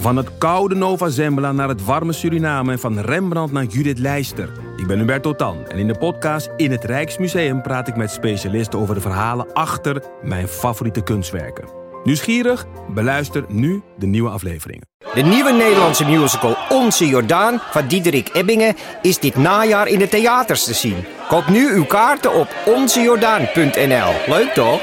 Van het koude Nova Zembla naar het warme Suriname en van Rembrandt naar Judith Leister. Ik ben Hubert Totan en in de podcast In het Rijksmuseum praat ik met specialisten over de verhalen achter mijn favoriete kunstwerken. Nieuwsgierig? Beluister nu de nieuwe afleveringen. De nieuwe Nederlandse musical Onze Jordaan van Diederik Ebbingen is dit najaar in de theaters te zien. Koop nu uw kaarten op onzejordaan.nl. Leuk toch?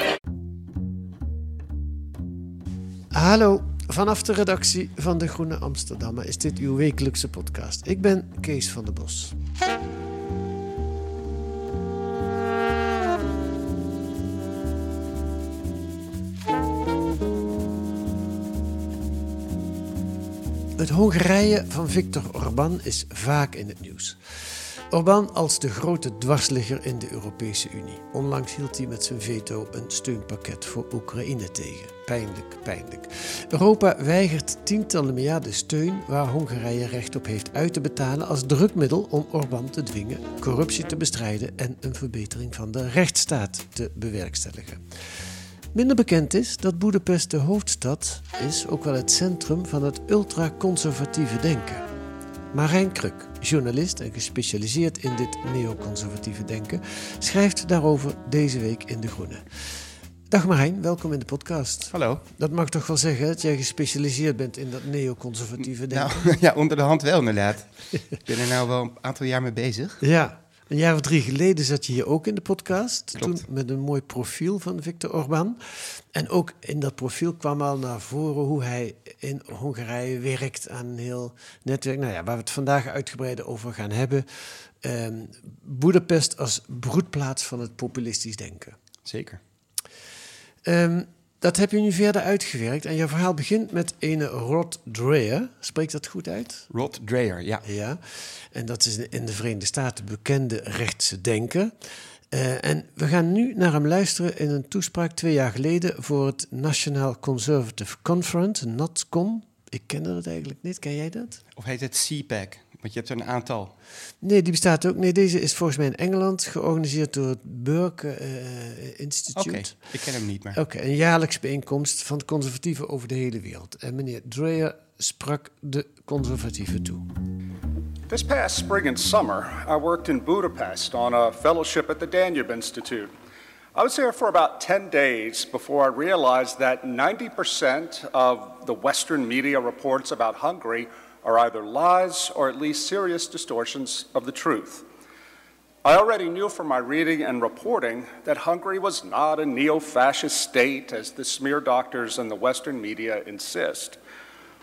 Hallo, vanaf de redactie van De Groene Amsterdammer is dit uw wekelijkse podcast. Ik ben Kees van der Bos. Het Hongarije van Viktor Orbán is vaak in het nieuws. Orbán als de grote dwarsligger in de Europese Unie. Onlangs hield hij met zijn veto een steunpakket voor Oekraïne tegen. Pijnlijk, pijnlijk. Europa weigert tientallen miljarden steun waar Hongarije recht op heeft uit te betalen als drukmiddel om Orbán te dwingen corruptie te bestrijden en een verbetering van de rechtsstaat te bewerkstelligen. Minder bekend is dat Boedapest de hoofdstad is, ook wel het centrum van het ultraconservatieve denken. Marijn Kruk, journalist en gespecialiseerd in dit neoconservatieve denken, schrijft daarover deze week in De Groene. Dag Marijn, welkom in de podcast. Hallo. Dat mag toch wel zeggen dat jij gespecialiseerd bent in dat neoconservatieve denken? Nou, ja, onder de hand wel inderdaad. Ik ben er nou wel een aantal jaar mee bezig. Ja, een jaar of drie geleden zat je hier ook in de podcast. Klopt. Toen met een mooi profiel van Viktor Orbán. En ook in dat profiel kwam al naar voren hoe hij in Hongarije werkt aan een heel netwerk. Nou ja, waar we het vandaag uitgebreid over gaan hebben. Ehm Boedapest als broedplaats van het populistisch denken. Zeker. Ehm, dat heb je nu verder uitgewerkt. En je verhaal begint met ene Rod Dreher. Spreekt dat goed uit? Rod Dreher, ja. Ja, en dat is in de Verenigde Staten bekende rechtse denker. Eh, en we gaan nu naar hem luisteren in een toespraak twee jaar geleden voor het National Conservative Conference, NatCon. Ik kende dat eigenlijk niet, ken jij dat? Of heet het CPAC? Want je hebt er een aantal. Nee, die bestaat ook. Nee, deze is volgens mij in Engeland georganiseerd door het Burke eh, Institute. Oké, ik ken hem niet meer. Oké, een jaarlijkse bijeenkomst van conservatieven over de hele wereld. En meneer Dreyer sprak de conservatieven toe. This past spring and summer, I worked in Budapest on a fellowship at the Danube Institute. I was there for about 10 days before I realized that 90% of the Western media reports about Hungary are either lies or at least serious distortions of the truth. I already knew from my reading and reporting that Hungary was not a neo fascist state as the smear doctors and the Western media insist.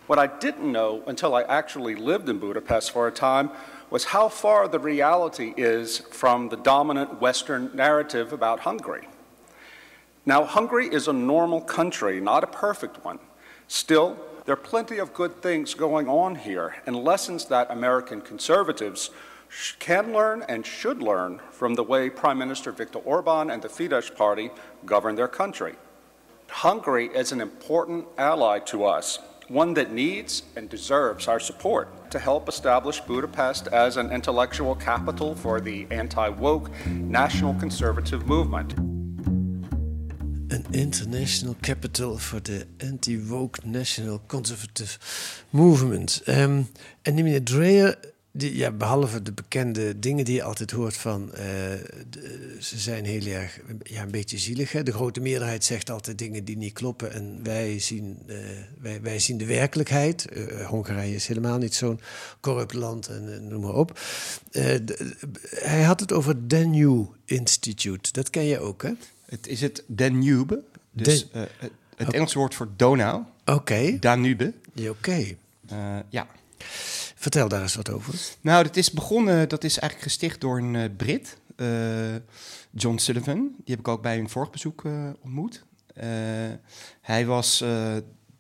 What I didn't know until I actually lived in Budapest for a time was how far the reality is from the dominant Western narrative about Hungary. Now, Hungary is a normal country, not a perfect one. Still, there are plenty of good things going on here and lessons that American conservatives can learn and should learn from the way Prime Minister Viktor Orban and the Fidesz party govern their country. Hungary is an important ally to us, one that needs and deserves our support to help establish Budapest as an intellectual capital for the anti woke national conservative movement. Een international capital voor de anti-woke national conservative movement. Ehm, en die meneer Dreyer, die, ja, behalve de bekende dingen die je altijd hoort van... eh, ze zijn heel erg, ja, een beetje zielig. Hè? De grote meerderheid zegt altijd dingen die niet kloppen. En wij zien, eh, wij, wij zien de werkelijkheid. Eh, Hongarije is helemaal niet zo'n corrupt land en noem maar op. Hij had het over Danube Institute. Dat ken je ook, hè? Het is het Danube. Dus eh, het, het Engelse woord voor Donau. Oké. Danube. Oké. Eh, ja. Vertel daar eens wat over. Nou, dat is begonnen, dat is eigenlijk gesticht door een eh, Brit, John Sullivan. Die heb ik ook bij een vorig bezoek ontmoet. Hij, was,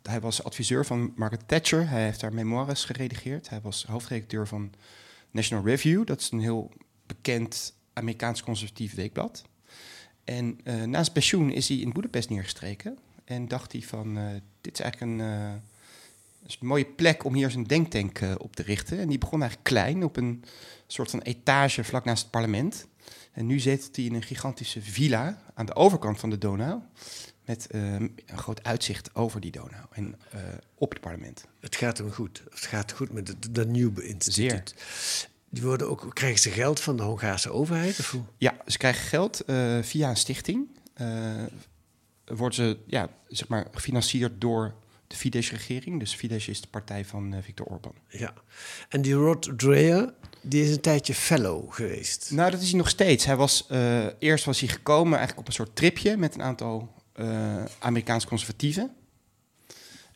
hij was adviseur van Margaret Thatcher. Hij heeft haar memoires geredigeerd. Hij was hoofdredacteur van National Review. Dat is een heel bekend Amerikaans conservatief weekblad. En eh, na zijn pensioen is hij in Boedapest neergestreken. En dacht hij van, eh, dit is eigenlijk een... eh, is een mooie plek om hier zijn denktank op te richten. En die begon eigenlijk klein, op een soort van etage vlak naast het parlement. En nu zetelt hij in een gigantische villa aan de overkant van de Donau. met een groot uitzicht over die Donau en op het parlement. Het gaat hem goed. Het gaat goed met het Danube Instituut. Die worden ook, krijgen ze geld van de Hongaarse overheid? Of hoe? Ja, ze krijgen geld eh, via een stichting. Eh worden ze ja, zeg maar, gefinancierd door de Fidesz-regering. Dus Fidesz is de partij van eh, Viktor Orban. Ja. En die Rod Dreher, die is een tijdje fellow geweest. Nou, dat is hij nog steeds. Hij was, eerst was hij gekomen eigenlijk op een soort tripje met een aantal Amerikaans conservatieven.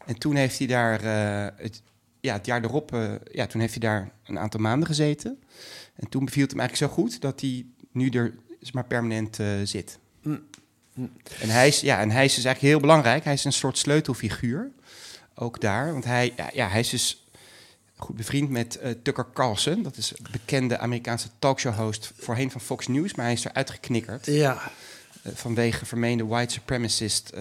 En toen heeft hij daar, het, ja, het jaar erop, eh, ja, toen heeft hij daar een aantal maanden gezeten. En toen beviel het hem eigenlijk zo goed dat hij nu er zeg maar, permanent eh, zit. En hij, is, ja, en hij is dus eigenlijk heel belangrijk. Hij is een soort sleutelfiguur, ook daar. Want hij, ja, ja, hij is dus goed bevriend met eh, Tucker Carlson. Dat is een bekende Amerikaanse talkshow-host, voorheen van Fox News. Maar hij is eruit geknikkerd Ja. vanwege vermeende white supremacist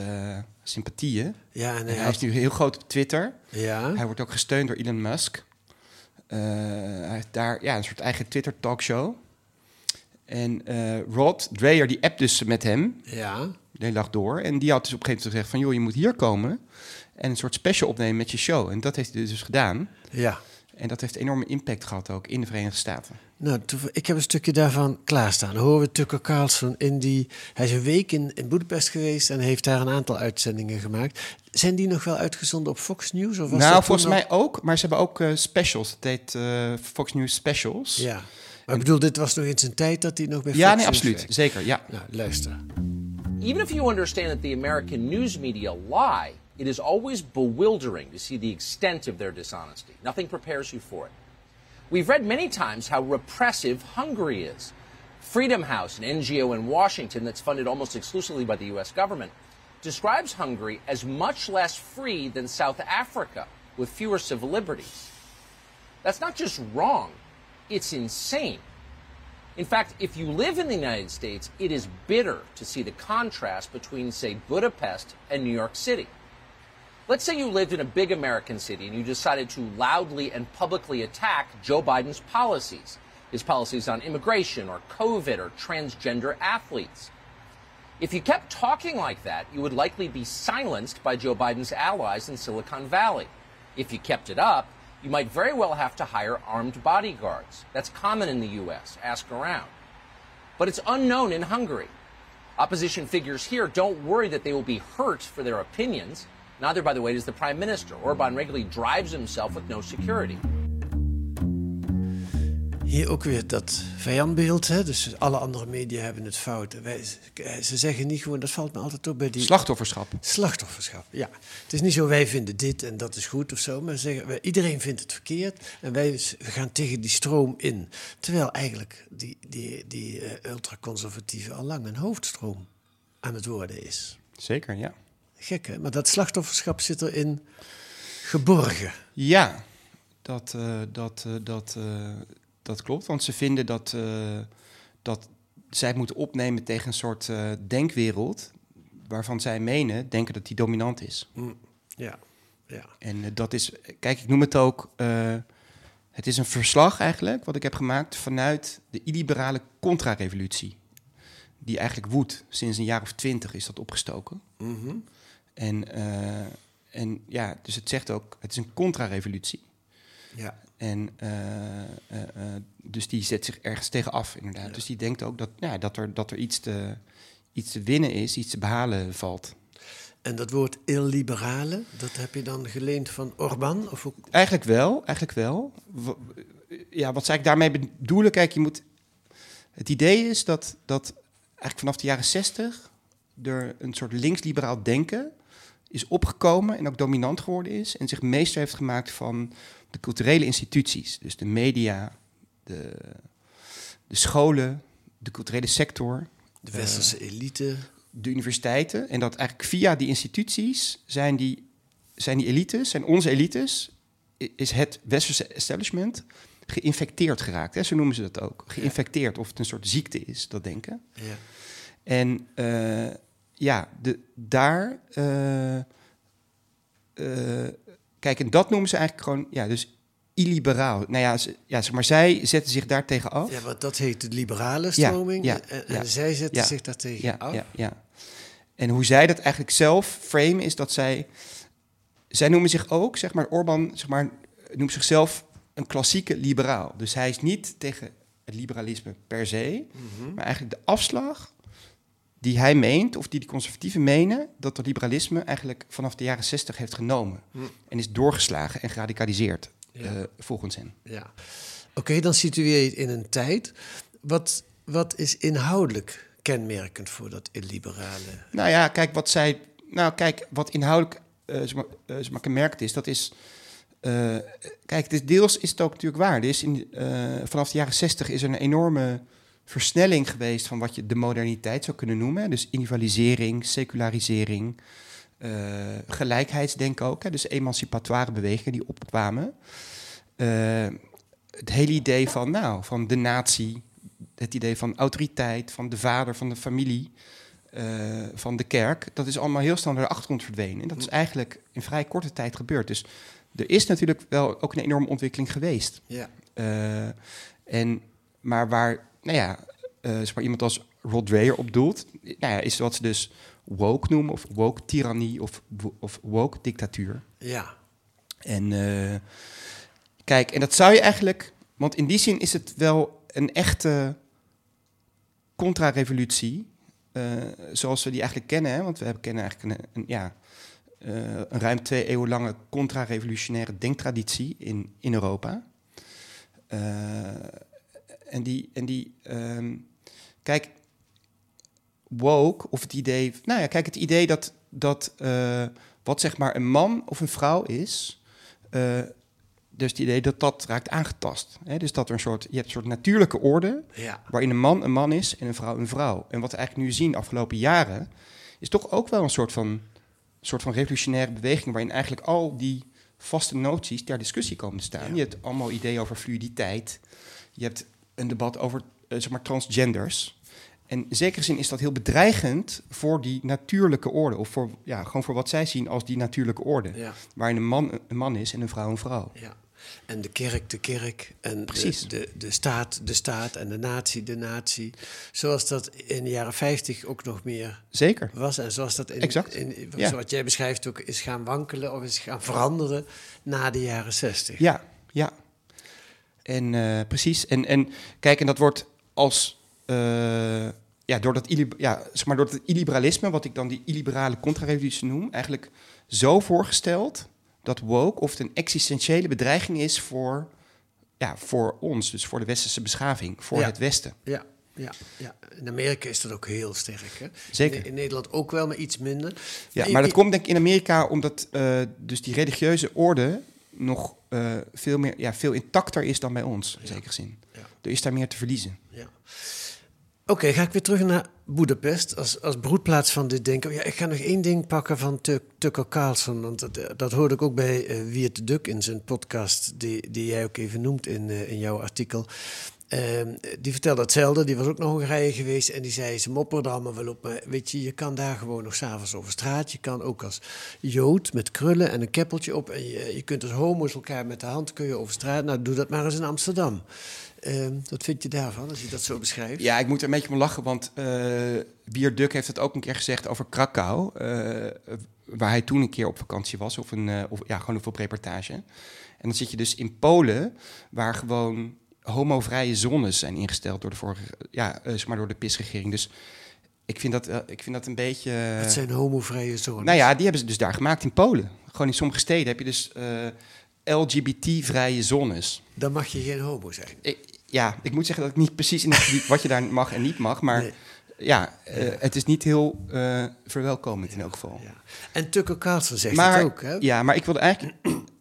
sympathieën. Ja, en En hij hij is nu heel groot op Twitter. Ja. Hij wordt ook gesteund door Elon Musk. Eh, hij heeft daar ja, een soort eigen Twitter-talkshow. En eh, Rod Dreher, die app dus met hem Ja. de hele dag door. En die had dus op een gegeven moment gezegd van... joh, je moet hier komen en een soort special opnemen met je show. En dat heeft hij dus gedaan. Ja. En dat heeft enorme impact gehad ook in de Verenigde Staten. Nou, ik heb een stukje daarvan klaarstaan. Dan horen we Tucker Carlson in die... Hij is een week in, in Budapest geweest en heeft daar een aantal uitzendingen gemaakt. Zijn die nog wel uitgezonden op Fox News? Of was nou, volgens mij ook. Maar ze hebben ook eh, specials. Dat heet eh, Fox News Specials. Ja. Maar ik bedoel, dit was nog in zijn tijd dat hij nog bij Ja, Fox nee, News absoluut. Zeker, ja. Nou, luister. Even if you understand that the American news media lie, it is always bewildering to see the extent of their dishonesty. Nothing prepares you for it. We've read many times how repressive Hungary is. Freedom House, an NGO in Washington that's funded almost exclusively by the U.S. government, describes Hungary as much less free than South Africa, with fewer civil liberties. That's not just wrong, it's insane. In fact, if you live in the United States, it is bitter to see the contrast between, say, Budapest and New York City. Let's say you lived in a big American city and you decided to loudly and publicly attack Joe Biden's policies, his policies on immigration or COVID or transgender athletes. If you kept talking like that, you would likely be silenced by Joe Biden's allies in Silicon Valley. If you kept it up, you might very well have to hire armed bodyguards. That's common in the U.S. Ask around. But it's unknown in Hungary. Opposition figures here don't worry that they will be hurt for their opinions. Neither, by the way, does the prime minister. Orban regularly drives himself with no security. Hier ook weer dat vijandbeeld. Hè? Dus alle andere media hebben het fout. Wij, ze zeggen niet gewoon, dat valt me altijd op bij die... Slachtofferschap. Slachtofferschap, ja. Het is niet zo, wij vinden dit en dat is goed of zo. Maar ze zeggen, wij- iedereen vindt het verkeerd. En wij we gaan tegen die stroom in. Terwijl eigenlijk die, die, die eh, ultraconservatieve al lang een hoofdstroom aan het worden is. Zeker, ja. Gek hè, maar dat slachtofferschap zit erin geborgen. Ja, dat, eh, dat, eh, dat, eh, dat klopt. Want ze vinden dat, dat zij het moeten opnemen tegen een soort denkwereld... waarvan zij menen, denken dat die dominant is. Ja, ja. En dat is, kijk, ik noem het ook... het is een verslag eigenlijk, wat ik heb gemaakt... vanuit de illiberale contra-revolutie. Die eigenlijk woedt. Sinds een jaar of twintig is dat opgestoken. En, eh, en ja, dus het zegt ook, het is een contra-revolutie. ja. En eh, eh, dus die zet zich ergens tegen af, inderdaad. Dus die denkt ook dat, ja, dat er, dat er iets, te, iets te winnen is, iets te behalen valt. En dat woord illiberale, dat heb je dan geleend van Orbán? Of ook... Eigenlijk wel, eigenlijk wel. Ja, wat zou ik daarmee bedoelen? Kijk, je moet... Het idee is dat, dat eigenlijk vanaf de jaren zestig... er een soort links-liberaal denken is opgekomen... en ook dominant geworden is... en zich meester heeft gemaakt van de culturele instituties. Dus de media, de, de scholen, de culturele sector... De westerse elite. de universiteiten. En dat eigenlijk via die instituties zijn die, zijn die elites, zijn onze elites, is het westerse establishment geïnfecteerd geraakt. Hè? Zo noemen ze dat ook. Geïnfecteerd, of het een soort ziekte is, dat denken. Ja. En eh, ja, de, daar. eh, eh, kijk, en dat noemen ze eigenlijk gewoon, ja, dus illiberaal. Nou ja, ja zeg maar, zij zetten zich daar tegen af. Ja, want dat heet de liberale stroming. ja, en, ja, en zij zetten zich daartegen ja, af. Ja, ja. En hoe zij dat eigenlijk zelf frame is dat zij... Zij noemen zich ook, zeg maar, Orbán zeg maar, noemt zichzelf een klassieke liberaal. Dus hij is niet tegen het liberalisme per se, maar eigenlijk de afslag die hij meent, of die de conservatieven menen, dat het liberalisme eigenlijk vanaf de jaren 60 heeft genomen. En is doorgeslagen en geradicaliseerd, Ja. eh, volgens hen. Ja. Oké, dan situeer je het in een tijd. Wat, wat is inhoudelijk kenmerkend voor dat illiberale? Nou ja, kijk wat zij. Nou, kijk, wat inhoudelijk zeg maar, zeg maar gemerkt is, dat is. kijk, deels is het ook natuurlijk waar. Er is in, vanaf de jaren 60 is er een enorme versnelling geweest van wat je de moderniteit zou kunnen noemen. Dus individualisering, secularisering, eh, gelijkheidsdenken ook. Hè, dus emancipatoire bewegingen die opkwamen. Eh, het hele idee van, nou, van de natie, het idee van autoriteit, van de vader, van de familie, eh, van de kerk, dat is allemaal heel snel naar de achtergrond verdwenen. En dat is eigenlijk in vrij korte tijd gebeurd. Dus er is natuurlijk wel ook een enorme ontwikkeling geweest. Ja. En, maar waar, nou ja, zeg maar iemand als Rod Dreher op doelt, nou ja, is wat ze dus woke noemen, of woke tirannie, of, of woke dictatuur. Ja. En eh, kijk, en dat zou je eigenlijk, want in die zin is het wel een echte contra-revolutie, eh, zoals we die eigenlijk kennen. Hè? Want we hebben, kennen eigenlijk een, een, ja, een ruim twee eeuwen lange contra-revolutionaire denktraditie in, in Europa. En die, en die ehm, kijk, woke, of het idee, nou ja, kijk, het idee dat, dat eh, wat zeg maar een man of een vrouw is, eh, dus het idee dat dat raakt aangetast. Hè? Dus dat er een soort, je hebt een soort natuurlijke orde, Ja. waarin een man een man is en een vrouw een vrouw. En wat we eigenlijk nu zien de afgelopen jaren, is toch ook wel een soort van, soort van revolutionaire beweging, waarin eigenlijk al die vaste noties ter discussie komen te staan. Ja. Je hebt allemaal ideeën over fluiditeit. Je hebt een debat over eh, zeg maar, transgenders. En in zekere zin is dat heel bedreigend voor die natuurlijke orde. Of voor, ja, gewoon voor wat zij zien als die natuurlijke orde. Ja. Waarin een man een man is en een vrouw een vrouw. Ja. En de kerk, de kerk. En Precies. De, de, de staat, de staat. En de natie, de natie. Zoals dat in de jaren 50 ook nog meer Zeker. was. En zoals dat in, Exact. in, Ja. zoals jij beschrijft ook is gaan wankelen of is gaan veranderen na de jaren 60. Ja, ja. En eh, precies. En, en kijk, en dat wordt als. eh, ja, door dat, ja, zeg maar, door het illiberalisme, wat ik dan die illiberale contra-revolutie noem, eigenlijk zo voorgesteld dat woke of het een existentiële bedreiging is voor, ja, voor ons, dus voor de westerse beschaving, voor Ja. het Westen. Ja, ja, ja. In Amerika is dat ook heel sterk. Hè? Zeker. In, in Nederland ook wel, maar iets minder. Ja, maar dat komt denk ik in Amerika omdat eh, dus die religieuze orde nog eh, veel, meer, ja, veel intacter is dan bij ons, in zekere zin. Er is daar meer te verliezen. Ja. Oké, ga ik weer terug naar Boedapest als, als broedplaats van dit denken. Ja, ik ga nog één ding pakken van Tuck- Tucker Carlson. Want dat, dat hoorde ik ook bij eh Wiert Duk in zijn podcast, die, die jij ook even noemt in, eh, in jouw artikel. Ehm, die vertelde hetzelfde, die was ook naar Hongarije geweest en die zei, ze mopperen er allemaal wel op, maar weet je, je kan daar gewoon nog s'avonds over straat. Je kan ook als jood met krullen en een keppeltje op en je, je kunt als homo's elkaar met de hand kun je over straat. Nou, doe dat maar eens in Amsterdam. Ehm, wat vind je daarvan, als je dat zo beschrijft? Ja, ik moet er een beetje om lachen, want eh Bier Duk heeft het ook een keer gezegd over Krakau. eh, waar hij toen een keer op vakantie was, of, een, eh, of ja, gewoon een reportage. En dan zit je dus in Polen, waar gewoon homovrije zones zijn ingesteld door de vorige, ja, eh, zeg maar door de PIS-regering. Dus ik vind dat, eh, ik vind dat een beetje. Het zijn homovrije zones. Nou ja, die hebben ze dus daar gemaakt in Polen. Gewoon in sommige steden heb je dus eh, LGBT-vrije zones. Dan mag je geen homo zijn. Ik- ja, ik moet zeggen dat ik niet precies in het wat je daar mag en niet mag, maar Nee. ja, eh, het is niet heel eh, verwelkomend in elk geval. Ja. En Tucker Carlson zegt maar, het ook, hè? Ja, maar ik wilde eigenlijk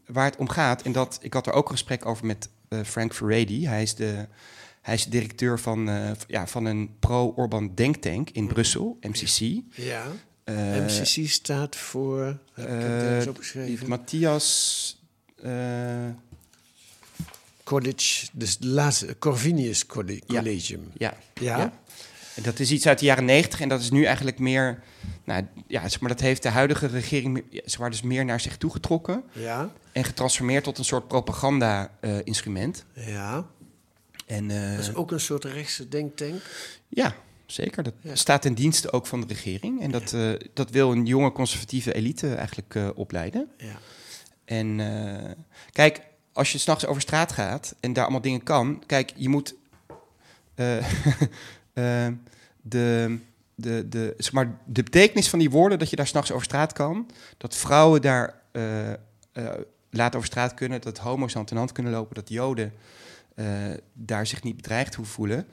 waar het om gaat, en dat ik had er ook een gesprek over met eh, Frank Furedi. Hij is de, hij is directeur van, eh, ja, van een pro-Orban denktank in Brussel, MCC. Ja. Eh, MCC staat voor... Heb ik het eh, opgeschreven? Matthias. eh, College, dus laatste, Corvinus Colle- Ja. Collegium. ja, Ja? Dat is iets uit de jaren negentig en dat is nu eigenlijk meer, nou ja, zeg maar, dat heeft de huidige regering zeg maar, dus meer naar zich toegetrokken Ja. en getransformeerd tot een soort propaganda-instrument. Ja. en eh, Dat is ook een soort rechtse denktank. ja, zeker. Dat Ja. staat ten dienste ook van de regering. En dat, eh, dat wil een jonge conservatieve elite eigenlijk eh, opleiden. Ja. En eh, kijk, als je s'nachts over straat gaat en daar allemaal dingen kan... Kijk, je moet eh, eh, de, de, de, zeg maar, de betekenis van die woorden... dat je daar s'nachts over straat kan... dat vrouwen daar eh, eh, later over straat kunnen... dat homo's hand in hand kunnen lopen... dat joden eh, daar zich niet bedreigd hoeven voelen...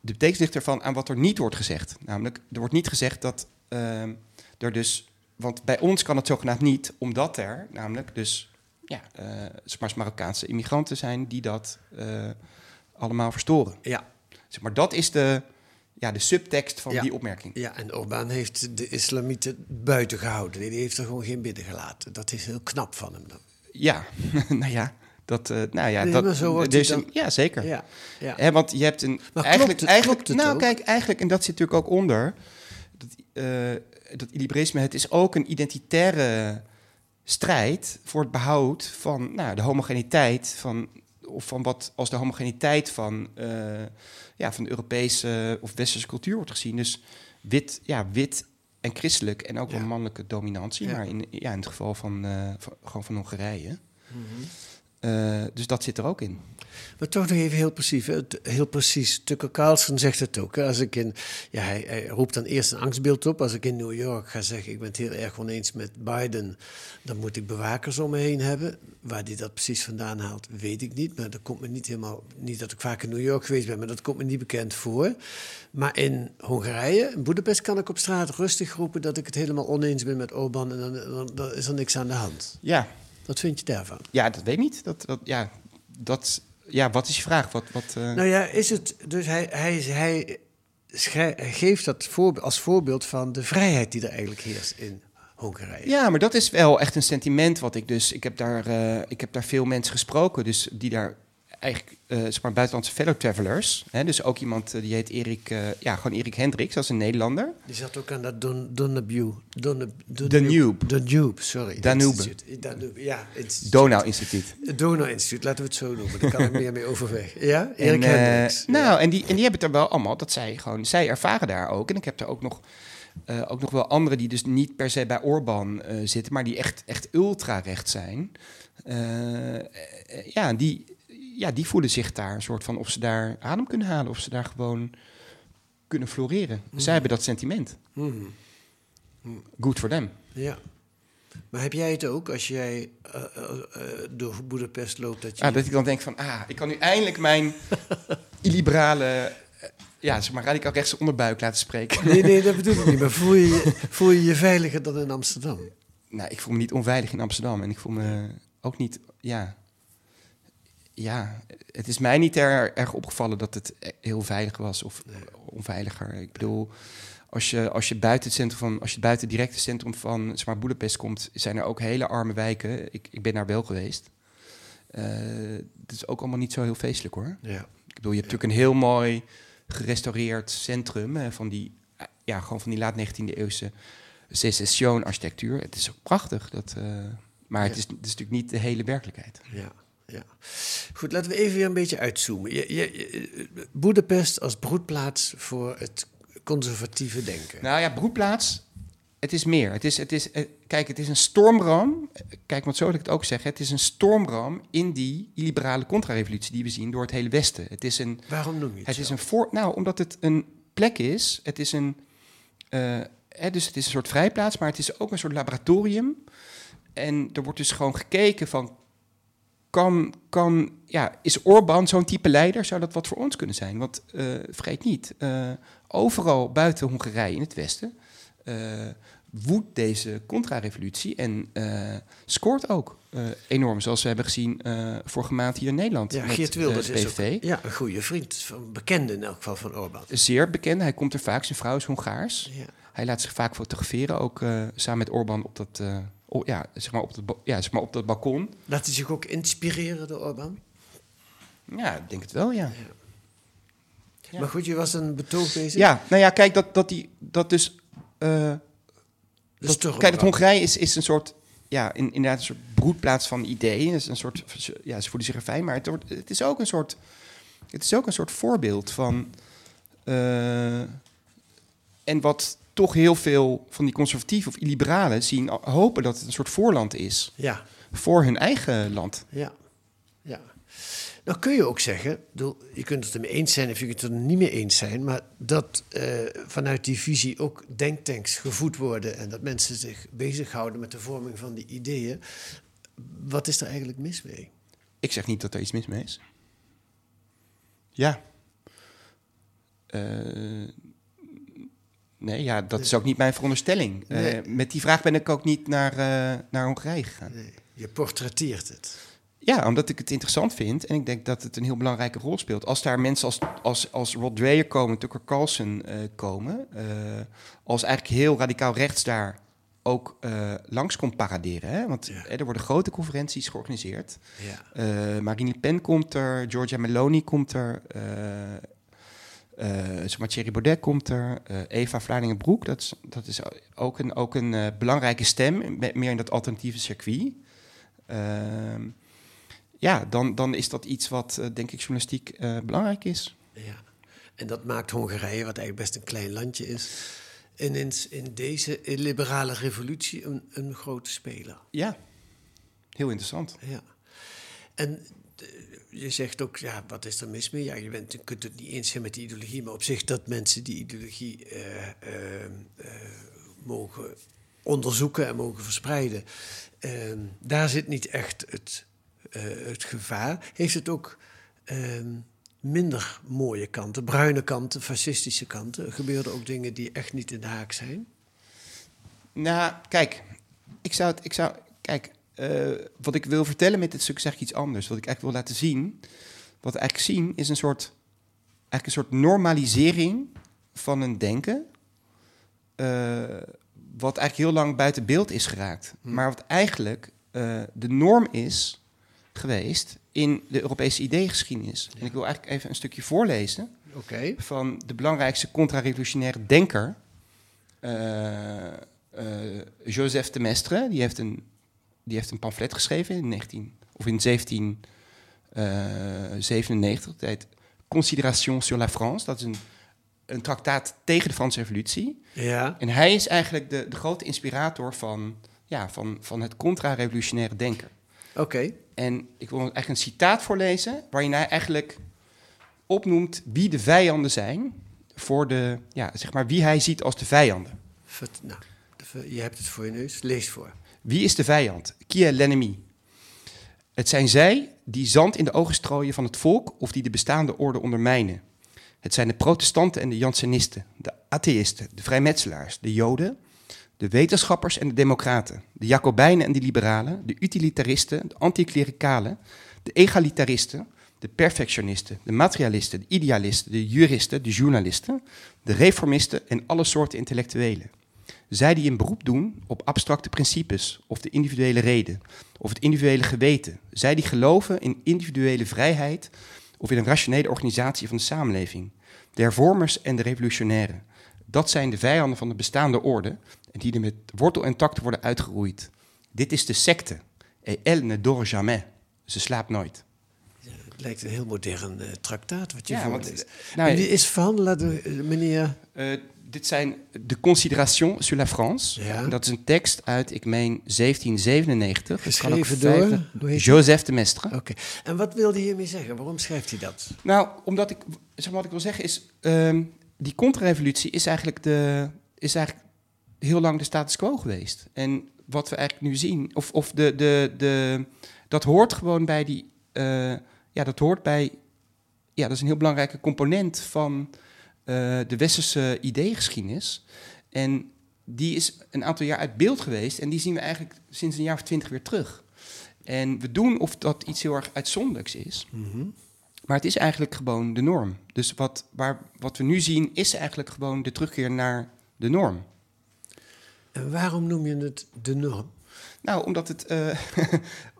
De betekenis ligt ervan aan wat er niet wordt gezegd. Namelijk, er wordt niet gezegd dat ehm, er dus... Want bij ons kan het zogenaamd niet, omdat er namelijk dus ja, zeg maar Marokkaanse immigranten zijn die dat allemaal verstoren. Ja. Zeg maar, dat is de, ja, de subtekst van Ja. die opmerking. ja, en Orbán heeft de islamieten buiten gehouden. Die heeft er gewoon geen binnen gelaten. Dat is heel knap van hem dan. Ja, nou ja, dat, eh, nou ja, Nee, dat, zo een- ja, zeker. Ja, ja. Want je hebt een. Maar eigenlijk, het- eigenlijk, nou, ook? kijk, eigenlijk, en dat zit natuurlijk ook onder. Dat, eh dat illiberisme, het is ook een identitaire strijd voor het behoud van nou, de homogeniteit van. Of van wat als de homogeniteit van, eh, ja, van de Europese of westerse cultuur wordt gezien. Dus wit, ja, wit en christelijk en ook wel Ja. mannelijke dominantie. Ja. Maar in, ja, in het geval van, eh, van, gewoon van Hongarije. Mhm. Eh, dus dat zit er ook in. Maar toch nog even heel precies. hè. Heel precies. Tucker Carlson zegt het ook. Hè. Als ik in, ja, hij, hij roept dan eerst een angstbeeld op. Als ik in New York ga zeggen, ik ben het heel erg oneens met Biden, dan moet ik bewakers om me heen hebben. Waar hij dat precies vandaan haalt, weet ik niet. Maar dat komt me niet helemaal, niet dat ik vaak in New York geweest ben, maar dat komt me niet bekend voor. Maar in Hongarije, in Boedapest, kan ik op straat rustig roepen dat ik het helemaal oneens ben met Orbán en dan, dan, dan is er niks aan de hand. Ja, Wat vind je daarvan? Ja, dat weet ik niet. Dat, dat, ja, dat, ja, wat is je vraag? Wat, wat, eh, Nou ja, is het. Dus hij, hij, hij, geeft dat voor, als voorbeeld van de vrijheid die er eigenlijk heerst in Hongarije. Ja, maar dat is wel echt een sentiment wat ik dus... Ik heb daar, eh, ik heb daar veel mensen gesproken, dus die daar eigenlijk, eh zeg maar, buitenlandse fellow travelers... Hè, dus ook iemand eh, die heet Erik, eh, ja, gewoon Erik Hendricks, dat is een Nederlander. Die zat ook aan dat Don, Donabue. Donab, Danube. Danube, sorry. Danube. Instituut. Danube, ja. instituut. Donau Instituut. Het Donau-instituut, laten we het zo noemen. Daar kan ik meer mee overweg. Ja, En, Erik eh, Hendricks. nou, en die, en die hebben het er wel allemaal, dat zij gewoon, zij ervaren daar ook. En ik heb er ook nog, eh, ook nog wel anderen die dus niet per se bij Orbán eh, zitten, maar die echt, echt ultra-recht zijn. Ja, die, ja, die voelen zich daar een soort van of ze daar adem kunnen halen, of ze daar gewoon kunnen floreren. Zij hebben dat sentiment. Mhm. Good for them. Ja. Maar heb jij het ook als jij eh, eh, eh, door Boedapest loopt? Dat je Ah, dat ik dan denk van, ah, ik kan nu eindelijk mijn illiberale, eh, ja, zeg maar radicaal rechtse onderbuik laten spreken. Nee, nee, dat bedoel ik niet. Maar voel je je, voel je, je veiliger dan in Amsterdam? Nou, ik voel me niet onveilig in Amsterdam. En ik voel me ook niet, ja... Ja, het is mij niet er, erg opgevallen dat het heel veilig was of onveiliger. Ik bedoel, als je, als je buiten het centrum van, als je buiten het directe centrum van zeg maar, Boedapest komt, zijn er ook hele arme wijken. Ik, ik ben daar wel geweest. Eh, het is ook allemaal niet zo heel feestelijk hoor. Ja. Ik bedoel, je hebt natuurlijk een heel mooi gerestaureerd centrum eh, van die, ja, gewoon van die laat 19e eeuwse secession-architectuur. Het is ook prachtig, dat, eh, maar het, is, het is natuurlijk niet de hele werkelijkheid. Ja, ja. Goed, laten we even weer een beetje uitzoomen. Je, je, je- Boedapest als broedplaats voor het conservatieve denken. Nou ja, broedplaats, het is meer. Het is, het is, eh, kijk, het is een stormram. Eh, Kijk, want zo wil ik het ook zeggen. Het is een stormram in die illiberale contra-revolutie die we zien door het hele Westen. Het is een, Waarom noem je het, Het zo? is een voor, nou, omdat het een plek is. Het is een, eh, hè, dus het is een soort vrijplaats, maar het is ook een soort laboratorium. En er wordt dus gewoon gekeken van, kan, kan, ja, is Orbán zo'n type leider? Zou dat wat voor ons kunnen zijn? Want eh, vergeet niet, eh, overal buiten Hongarije in het westen eh, woedt deze contra-revolutie en scoort ook enorm, zoals we hebben gezien vorige maand hier in Nederland. Ja, met, Geert Wilders de is ook ja, een goede vriend, van bekende in elk geval van Orbán. Zeer bekend, hij komt er vaak, zijn vrouw is Hongaars. Ja. Hij laat zich vaak fotograferen, ook samen met Orbán op dat, oh, ja, zeg maar op dat, ja, zeg maar op dat balkon. Laat hij zich ook inspireren door Orbán? Ja, ik denk het wel, ja. Ja. Maar goed, je was een betoog bezig. Ja, nou ja, kijk, dat, dat, die, dat dus... de dat, kijk, het Hongarije is, is een soort... Ja, in, inderdaad een soort broedplaats van ideeën. Het is een soort, ja, ze voelen zich er fijn, maar het, wordt, het is ook een soort... Het is ook een soort voorbeeld van... eh, en wat toch heel veel van die conservatieven of illiberalen zien, hopen dat het een soort voorland is Ja, voor hun eigen land. ja, ja. Nou kun je ook zeggen, bedoel, je kunt het ermee eens zijn of je kunt het er niet mee eens zijn, maar dat eh, vanuit die visie ook denktanks gevoed worden en dat mensen zich bezighouden met de vorming van die ideeën. Wat is er eigenlijk mis mee? Ik zeg niet dat er iets mis mee is. Ja. Eh, nee, ja, dat is ook niet mijn veronderstelling. Eh, met die vraag ben ik ook niet naar, eh, naar Hongarije gegaan. Nee, je portretteert het. Ja, omdat ik het interessant vind en ik denk dat het een heel belangrijke rol speelt. Als daar mensen als, als, als Rod Dreyer komen, Tucker Carlson eh, komen, als eigenlijk heel radicaal rechts daar ook langs komt paraderen. Hè? Want Ja. er worden grote conferenties georganiseerd. Ja. Marine Le Pen komt er, Giorgia Meloni komt er, eh, zeg maar Thierry Baudet komt er, eh, Eva Vlaardingen-Broek, dat is, dat is ook een, ook een eh, belangrijke stem, me- meer in dat alternatieve circuit. Ehm, ja, dan, dan is dat iets wat, denk ik, journalistiek belangrijk is. Ja. En dat maakt Hongarije, wat eigenlijk best een klein landje is, ineens in deze liberale revolutie een, een grote speler. Ja, heel interessant. Ja. En je zegt ook, ja, wat is er mis mee? Ja, je, kunt het niet eens zijn met die ideologie, maar op zich dat mensen die ideologie eh, eh, eh, mogen onderzoeken en mogen verspreiden, eh, daar zit niet echt het, het gevaar. Heeft het ook eh, minder mooie kanten, bruine kanten, fascistische kanten? Gebeuren ook dingen die echt niet in de haak zijn? Nou, kijk, ik zou ik zou, kijk, eh, wat ik wil vertellen met dit stuk is eigenlijk iets anders. Wat ik eigenlijk wil laten zien, wat we eigenlijk zien, is een soort, eigenlijk een soort normalisering van een denken, eh, wat eigenlijk heel lang buiten beeld is geraakt. Maar wat eigenlijk eh, de norm is geweest in de Europese ideeëngeschiedenis. En ik wil eigenlijk even een stukje voorlezen van de belangrijkste contra-revolutionaire denker, Joseph de Maistre. Die heeft, een, die heeft een pamflet geschreven in 19 of in 1797. Het heet Considération sur la France. Dat is een, een traktaat tegen de Franse Revolutie. Ja. En hij is eigenlijk de, de grote inspirator van, ja, van, van het contra-revolutionaire denken. Oké. En ik wil eigenlijk een citaat voorlezen, waarin hij eigenlijk opnoemt wie de vijanden zijn voor de, ja, zeg maar, wie hij ziet als de vijanden. Nou, je hebt het voor je neus. Lees voor. Wie is de vijand? Qui est l'ennemi? Het zijn zij die zand in de ogen strooien van het volk of die de bestaande orde ondermijnen. Het zijn de protestanten en de Jansenisten, de atheïsten, de vrijmetselaars, de joden, de wetenschappers en de democraten, de jacobijnen en de liberalen, de utilitaristen, de anticlericalen, de egalitaristen, de perfectionisten, de materialisten, de idealisten, de juristen, de journalisten, de reformisten en alle soorten intellectuelen. Zij die een beroep doen op abstracte principes of de individuele reden of het individuele geweten. Zij die geloven in individuele vrijheid of in een rationele organisatie van de samenleving. De hervormers en de revolutionairen. Dat zijn de vijanden van de bestaande orde en die er met wortel en tak worden uitgeroeid. Dit is de secte. Et elle ne dort jamais. Ze slaapt nooit. Het lijkt een heel modern eh, traktaat wat je Ja, want, voorleest. nou, En die is van, laten we, eh, meneer... Eh, dit zijn de Considération sur la France. Ja. Dat is een tekst uit, ik meen, 1797. Het kan ook Geschreven door? Joseph de Maistre. Oké. En wat wilde hij hiermee zeggen? Waarom schrijft hij dat? Nou, omdat ik, zeg maar wat ik wil zeggen is, ehm, die contra-revolutie is eigenlijk, de, is eigenlijk heel lang de status quo geweest. En wat we eigenlijk nu zien, of, of de, de, de, dat hoort gewoon bij die, eh, ja, dat hoort bij, ja, dat is een heel belangrijke component van de westerse ideeëngeschiedenis. En die is een aantal jaar uit beeld geweest en die zien we eigenlijk sinds een jaar of twintig weer terug. En we doen of dat iets heel erg uitzonderlijks is. Maar het is eigenlijk gewoon de norm. Dus wat, waar, wat we nu zien is eigenlijk gewoon de terugkeer naar de norm. En waarom noem je het de norm? Nou, omdat het eh,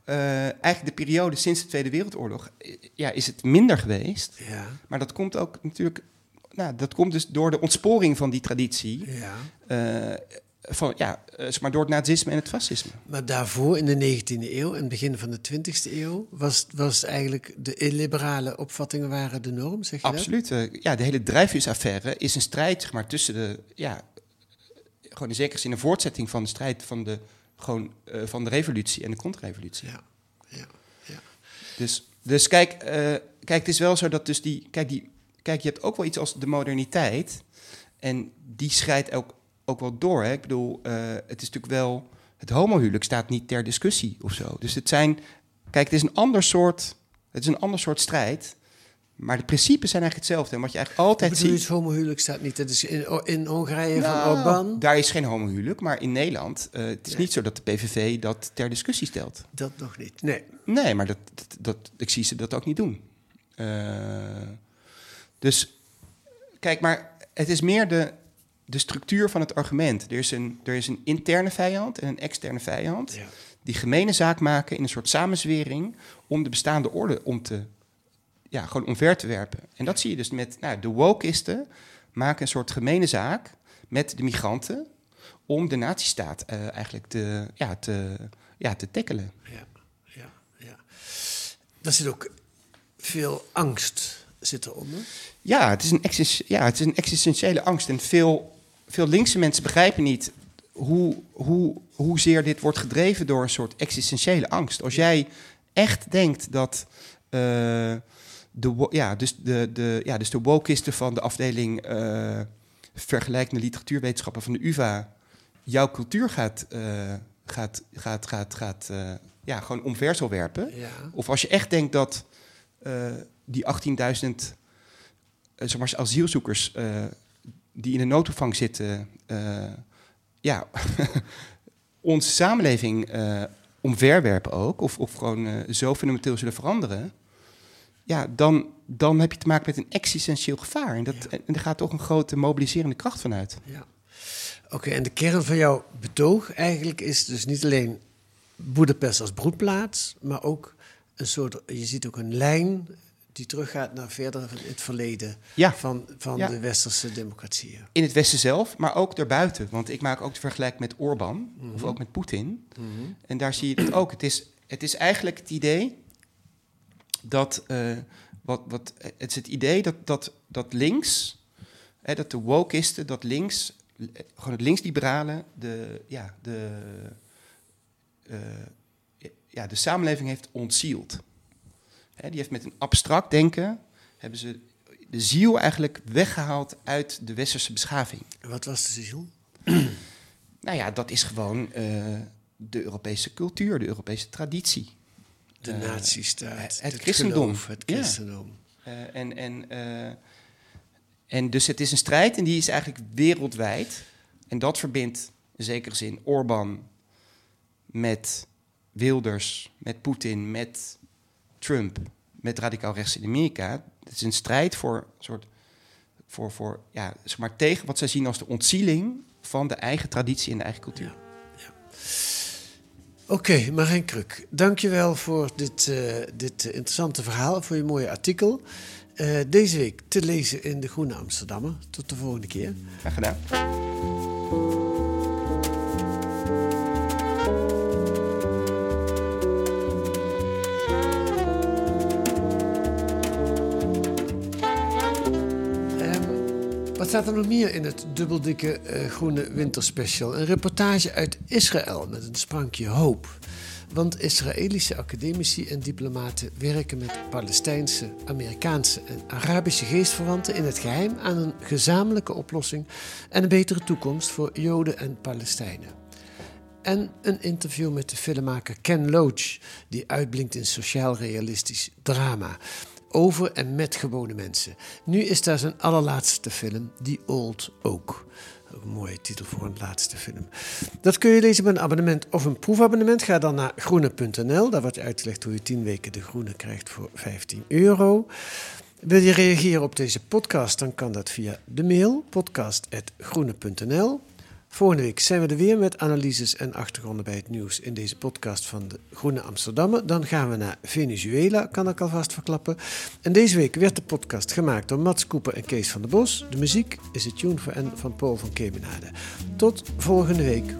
eh, eigenlijk de periode sinds de Tweede Wereldoorlog, eh, ja, is het minder geweest. Ja. Maar dat komt ook natuurlijk, nou, dat komt dus door de ontsporing van die traditie. Ja. eh, van, ja, eh, zeg maar door het nazisme en het fascisme. Maar daarvoor, in de 19e eeuw en begin van de 20e eeuw, was, was eigenlijk de illiberale opvattingen waren de norm, zeg je Absoluut. eh, ja, de hele Dreyfus-affaire is een strijd zeg maar, tussen de, ja, gewoon in zekere zin een voortzetting van de strijd van de, gewoon, van de revolutie en de contrrevolutie. dat? Ja, ja, ja. Dus, dus kijk, kijk, het is wel zo dat dus die, kijk, die, kijk, je hebt ook wel iets als de moderniteit en die schrijdt ook, ook wel door. Hè? Ik bedoel, eh, het is natuurlijk wel, het homohuwelijk staat niet ter discussie of zo. Dus het zijn, kijk, het is een ander soort, het is een ander soort strijd. Maar de principes zijn eigenlijk hetzelfde. En wat je eigenlijk altijd bedoel ziet... het homohuwelijk staat niet? Dat is in, in Hongarije Nou, van Orbán? Daar is geen homohuwelijk, maar in Nederland... eh, het is Nee. niet zo dat de PVV dat ter discussie stelt. Dat nog niet. Nee. Nee, maar dat, dat, dat, ik zie ze dat ook niet doen. Eh, dus kijk, maar het is meer de, de structuur van het argument. Er is, een, er is een interne vijand en een externe vijand... Ja. die gemene zaak maken in een soort samenzwering... om de bestaande orde om te, ja, gewoon omver te werpen. En dat zie je dus met nou, de wokeisten maken een soort gemene zaak met de migranten... om de nazistaat eh, eigenlijk te, ja, te, ja, te tackelen. Ja, ja, ja. Er zit ook veel angst zit eronder. Ja, het is een, ja, het is een existentiële angst. En veel, veel linkse mensen begrijpen niet hoe, hoe, hoezeer dit wordt gedreven door een soort existentiële angst. Als jij echt denkt dat eh, de, ja, dus de, de, ja, dus de wokisten van de afdeling eh, vergelijkende literatuurwetenschappen van de UvA jouw cultuur gaat, eh, gaat, gaat, gaat, gaat ja, gewoon omver zal werpen. Ja. Of als je echt denkt dat die 18.000 eh, zeg maar, asielzoekers eh, die in de noodopvang zitten, eh, ja, onze samenleving omverwerpen ook, of, of gewoon zo fundamenteel zullen veranderen, ja, dan, dan heb je te maken met een existentieel gevaar. En, dat, en er gaat toch een grote mobiliserende kracht vanuit. Ja. Oké, en de kern van jouw betoog eigenlijk is dus niet alleen Boedapest als broedplaats, maar ook een soort, je ziet ook een lijn die teruggaat naar verder het verleden Ja. van, van Ja. de westerse democratieën. In het Westen zelf, maar ook daarbuiten. Want ik maak ook de vergelijking met Orbán, of ook met Poetin. En daar zie je het ook. Het is, het is eigenlijk het idee dat. eh, wat, wat, het is het idee dat, dat, dat links, hè, dat de wokisten, dat links, gewoon het linksliberale, de, ja, de, eh, ja, de samenleving heeft ontzield. Hè, die heeft met een abstract denken, hebben ze de ziel eigenlijk weggehaald uit de westerse beschaving. Wat was de ziel? Nou ja, dat is gewoon eh, de Europese cultuur, de Europese traditie. De Eh, nazistaat, het christendom. geloof, het Ja. christendom. Eh, en, en, en dus het is een strijd en die is eigenlijk wereldwijd. En dat verbindt in zekere zin Orbán met Wilders, met Poetin, met Trump, met radicaal rechts in Amerika. Het is een strijd voor een soort voor, voor ja, zeg maar tegen wat zij zien als de ontzieling van de eigen traditie en de eigen cultuur. Oké, Marijn Kruk, dankjewel voor dit, eh, dit interessante verhaal, voor je mooie artikel. Eh, deze week te lezen in De Groene Amsterdammer. Tot de volgende keer. Graag gedaan. Staat er nog meer in het dubbeldikke eh, groene winterspecial? Een reportage uit Israël met een sprankje hoop. Want Israëlische academici en diplomaten werken met Palestijnse, Amerikaanse en Arabische geestverwanten in het geheim aan een gezamenlijke oplossing en een betere toekomst voor Joden en Palestijnen. En een interview met de filmmaker Ken Loach, die uitblinkt in sociaal-realistisch drama. Over en met gewone mensen. Nu is daar zijn allerlaatste film, The Old. Ook mooie titel voor een laatste film. Dat kun je lezen met een abonnement of een proefabonnement. Ga dan naar groene.nl. Daar wordt uitgelegd hoe je 10 weken de groene krijgt voor 15 euro. Wil je reageren op deze podcast, dan kan dat via de mail podcast.groene.nl. Volgende week zijn we er weer met analyses en achtergronden bij het nieuws in deze podcast van de Groene Amsterdammer. Dan gaan we naar Venezuela, kan ik alvast verklappen. En deze week werd de podcast gemaakt door Mats Koeper en Kees van der Bos. De muziek is het Tune van Paul van Kemenade. Tot volgende week.